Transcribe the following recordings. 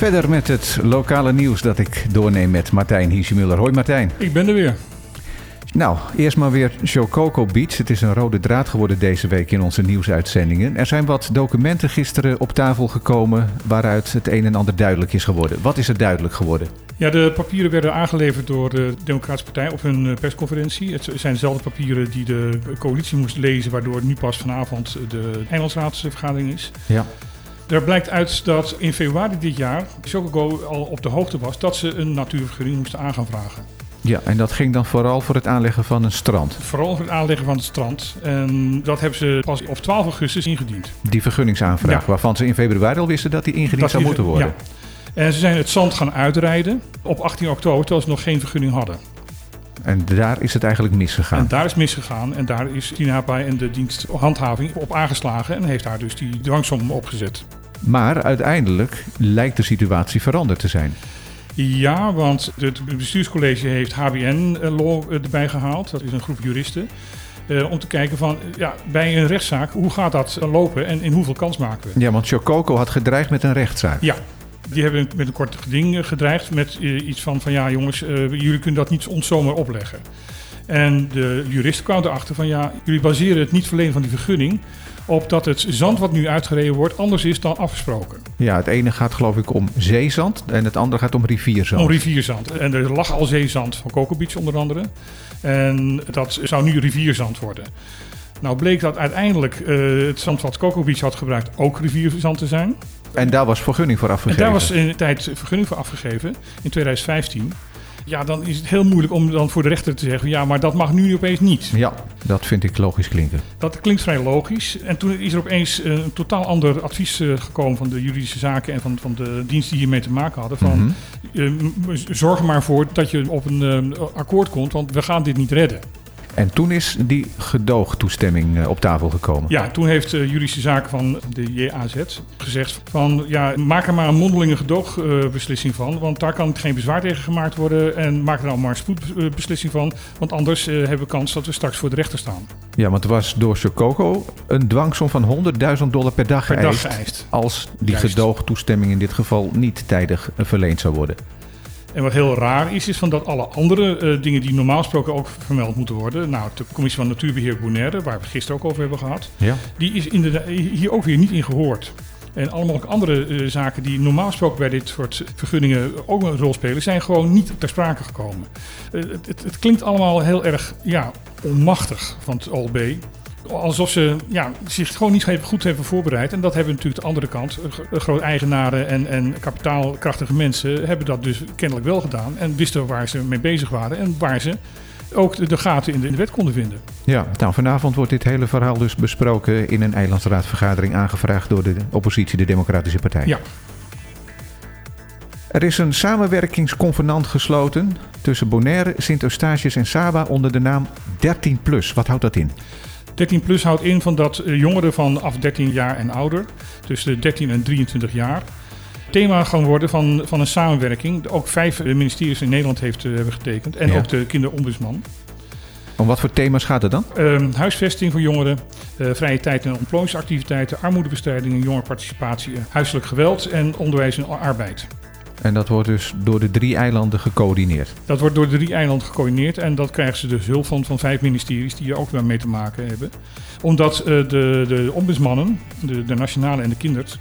Verder met het lokale nieuws dat ik doorneem met Martijn Hiesjemuller. Hoi Martijn. Ik ben er weer. Nou, eerst maar weer Chococo Beach. Het is een rode draad geworden deze week in onze nieuwsuitzendingen. Er zijn wat documenten gisteren op tafel gekomen waaruit het een en ander duidelijk is geworden. Wat is er duidelijk geworden? Ja, de papieren werden aangeleverd door de Democratische Partij op hun eh, persconferentie. Het zijn dezelfde papieren die de coalitie moest lezen, waardoor nu pas vanavond de Engelsraadsvergadering is. Ja. Er blijkt uit dat in februari dit jaar Chocogo al op de hoogte was dat ze een natuurvergunning moesten aan gaan vragen. Ja, en dat ging dan vooral voor het aanleggen van een strand. Vooral voor het aanleggen van het strand. En dat hebben ze pas op 12 augustus ingediend. Die vergunningsaanvraag, Ja. waarvan ze in februari al wisten dat die ingediend Dat zou die- moeten worden. Ja. En ze zijn het zand gaan uitrijden op 18 oktober, terwijl ze nog geen vergunning hadden. En daar is het eigenlijk misgegaan. En daar is misgegaan en daar is Tinapa en de dienst handhaving op aangeslagen en heeft daar dus die dwangsom opgezet. Maar uiteindelijk lijkt de situatie veranderd te zijn. Ja, want het bestuurscollege heeft HBN eh, Law erbij gehaald. Dat is een groep juristen. eh, om te kijken van, eh, ja, bij een rechtszaak, hoe gaat dat eh, lopen en in hoeveel kans maken we? Ja, want Chococo had gedreigd met een rechtszaak. Ja, die hebben met een kort geding eh, gedreigd met eh, iets van, van ja jongens, eh, jullie kunnen dat niet ons zomaar opleggen. En de juristen kwamen erachter van ja, jullie baseren het niet verlenen van die vergunning op dat het zand wat nu uitgereden wordt anders is dan afgesproken. Ja, het ene gaat geloof ik om zeezand en het andere gaat om rivierzand. Om rivierzand. En er lag al zeezand van Coco Beach onder andere. En dat zou nu rivierzand worden. Nou bleek dat uiteindelijk eh, het zand wat Coco Beach had gebruikt ook rivierzand te zijn. En daar was vergunning voor En afgegeven. daar was in de tijd vergunning voor afgegeven, in 2015. Ja, dan is het heel moeilijk om dan voor de rechter te zeggen... ja, maar dat mag nu opeens niet. Ja, dat vind ik logisch klinken. Dat klinkt vrij logisch. En toen is er opeens eh, een totaal ander advies eh, gekomen... van de juridische zaken en van, van de diensten die hiermee te maken hadden. Van, Mhm. eh, zorg er maar voor dat je op een akkoord komt... want we gaan dit niet redden. En toen is die gedoogtoestemming eh, op tafel gekomen. Ja, toen heeft de juridische zaken van de JAZ gezegd van... ja, maak er maar een mondelinge gedoogbeslissing van... want daar kan geen bezwaar tegen gemaakt worden... en maak er dan maar een spoedbeslissing van... want anders eh, hebben we kans dat we straks voor de rechter staan. Ja, want er was door Chococo een dwangsom van 100.000 dollar per dag Per dag geëist. geëist. Als die Juist. gedoogtoestemming in dit geval niet tijdig eh, verleend zou worden. En wat heel raar is, is van dat alle andere eh, dingen die normaal gesproken ook vermeld moeten worden... nou, de Commissie van Natuurbeheer Bonaire, waar we het gisteren ook over hebben gehad... Ja. die is inderdaad hier ook weer niet in gehoord. En allemaal ook andere eh, zaken die normaal gesproken bij dit soort vergunningen ook een rol spelen, zijn gewoon niet ter sprake gekomen. Eh, het, het, het klinkt allemaal heel erg ja, onmachtig van het OLB. Alsof ze ja, zich gewoon niet goed hebben voorbereid. En dat hebben natuurlijk de andere kant. Groot eigenaren en, en kapitaalkrachtige mensen hebben dat dus kennelijk wel gedaan. En wisten waar ze mee bezig waren. En waar ze ook de, gaten in de, in de wet konden vinden. Ja, nou vanavond wordt dit hele verhaal dus besproken in een eilandsraadvergadering aangevraagd door de oppositie, de Democratische Partij. Ja. Er is een samenwerkingsconvenant gesloten tussen Bonaire, Sint-Eustatius en Saba onder de naam 13+. Wat houdt dat in? 13 plus houdt in van dat eh, jongeren vanaf 13 jaar en ouder, tussen de 13 en 23 jaar, thema gaan worden van, van een samenwerking. Ook vijf eh, ministeries in Nederland heeft, eh, hebben getekend en Ja. ook de kinderombudsman. Om wat voor thema's gaat het dan? Ehm, huisvesting voor jongeren, vrije tijd en ontplooiingsactiviteiten, armoedebestrijding en jongerenparticipatie, huiselijk geweld en onderwijs en arbeid. En dat wordt dus door de drie eilanden gecoördineerd. Dat wordt door de drie eilanden gecoördineerd en dat krijgen ze dus hulp van, van vijf ministeries die er ook wel mee te maken hebben. Omdat eh, de, de ombudsmannen, de, de nationale en de kinders,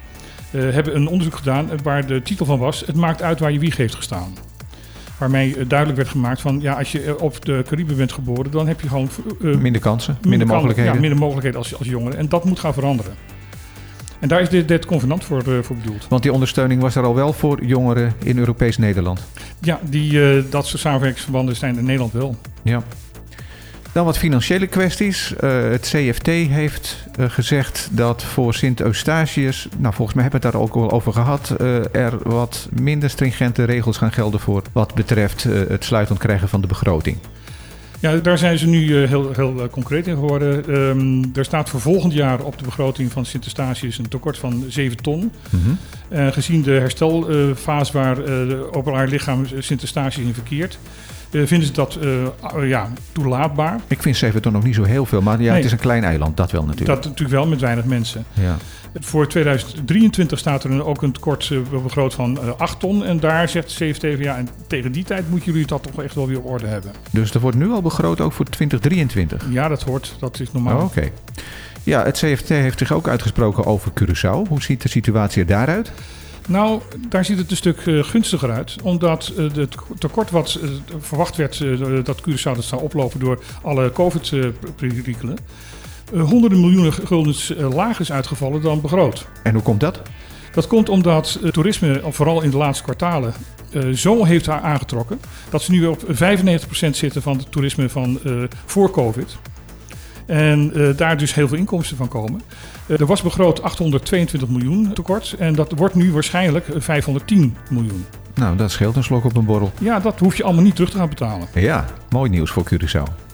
eh, hebben een onderzoek gedaan waar de titel van was: Het maakt uit waar je wieg heeft gestaan. Waarmee eh, duidelijk werd gemaakt van ja, als je op de Cariben bent geboren, dan heb je gewoon Minder kansen, minder, mogelijkheden. Ja, minder mogelijkheden als, als jongere. En dat moet gaan veranderen. En daar is dit, dit convenant voor, eh, voor bedoeld. Want die ondersteuning was er al wel voor jongeren in Europees Nederland. Ja, die, eh, dat soort samenwerkingsverbanden zijn in Nederland wel. Ja. Dan wat financiële kwesties. Eh, het CFT heeft gezegd dat voor Sint-Eustatius, nou volgens mij hebben we het daar ook al over gehad, eh, er wat minder stringente regels gaan gelden voor wat betreft het sluitend krijgen van de begroting. Ja, daar zijn ze nu eh, heel, heel eh, concreet in geworden. Ehm, er staat voor volgend jaar op de begroting van Sint-Eustatius een tekort van 7 ton. Eh, gezien de herstelfase waar eh, de openbaar lichaam Sint-Eustatius in verkeert, vinden ze dat uh, ja, toelaatbaar. Ik vind 7 ton nog niet zo heel veel, maar ja, Nee. het is een klein eiland, dat wel natuurlijk. Dat natuurlijk wel met weinig mensen. Ja. Voor 2023 staat er ook een tekort eh, begroot van eh, 8 ton. En daar zegt de CFT van ja, en tegen die tijd moeten jullie dat toch echt wel weer op orde hebben. Dus er wordt nu al begroot ook voor 2023. Ja, dat hoort, dat is normaal. Oh, Oké. Ja, het CFT heeft zich ook uitgesproken over Curaçao. Hoe ziet de situatie er daaruit? Nou, daar ziet het een stuk eh, gunstiger uit. Omdat eh, het tekort wat eh, verwacht werd eh, dat Curaçao dat zou oplopen door alle COVID-perikelen. honderden miljoenen guldens eh, lager is uitgevallen dan begroot. En hoe komt dat? Dat komt omdat toerisme, vooral in de laatste kwartalen, eh, zo heeft haar aangetrokken. Dat ze nu op 95% zitten van het toerisme van eh, voor COVID. En eh, daar dus heel veel inkomsten van komen. Eh, er was begroot 822 miljoen tekort. En dat wordt nu waarschijnlijk eh, 510 miljoen. Nou, dat scheelt een slok op een borrel. Ja, dat hoef je allemaal niet terug te gaan betalen. Ja, mooi nieuws voor Curaçao.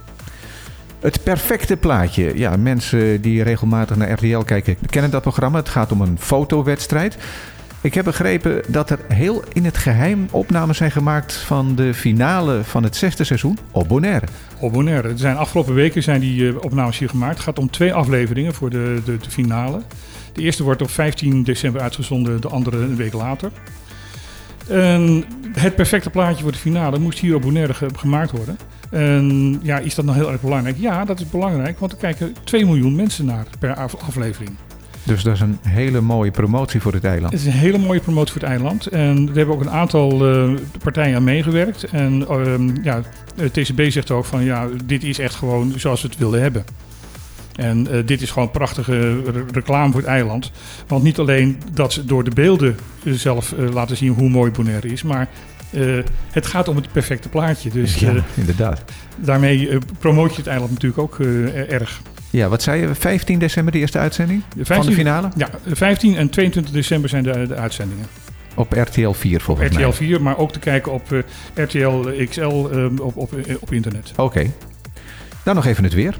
Het perfecte plaatje. Ja, mensen die regelmatig naar RTL kijken kennen dat programma. Het gaat om een fotowedstrijd. Ik heb begrepen dat er heel in het geheim opnames zijn gemaakt van de finale van het zesde seizoen op Bonaire. Op Bonaire. Er zijn afgelopen weken zijn die eh, opnames hier gemaakt. Het gaat om twee afleveringen voor de, de, de finale. De eerste wordt op 15 december uitgezonden, de andere een week later. En het perfecte plaatje voor de finale moest hier op Bonaire ge- gemaakt worden. En ja, is dat nou heel erg belangrijk? Ja, dat is belangrijk, want er kijken 2 miljoen mensen naar per af- aflevering. Dus dat is een hele mooie promotie voor het eiland. Het is een hele mooie promotie voor het eiland. En er hebben ook een aantal eh, partijen aan meegewerkt. En ehm, ja, TCB zegt ook van ja, dit is echt gewoon zoals we het wilden hebben. En eh, dit is gewoon prachtige re- reclame voor het eiland. Want niet alleen dat ze door de beelden eh, zelf laten zien hoe mooi Bonaire is, maar het gaat om het perfecte plaatje. Dus ja, inderdaad. daarmee eh, promoot je het eiland natuurlijk ook erg. Ja, wat zei je? 15 december de eerste uitzending van de finale? Ja, 15 en 22 december zijn de, de uitzendingen. Op RTL 4 volgens RTL mij. 4, maar ook te kijken op eh, RTL XL eh, op, op, eh, op internet. Oké. Dan nog even het weer.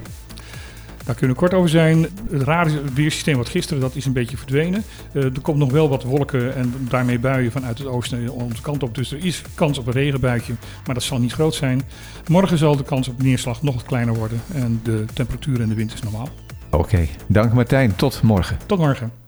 Daar kunnen we kort over zijn. Het rare weersysteem wat gisteren, dat is een beetje verdwenen. Eh, er komt nog wel wat wolken en daarmee buien vanuit het oosten onze kant op. Dus er is kans op een regenbuitje, maar dat zal niet groot zijn. Morgen zal de kans op neerslag nog wat kleiner worden en de temperatuur en de wind is normaal. Oké. Dank Martijn. Tot morgen. Tot morgen.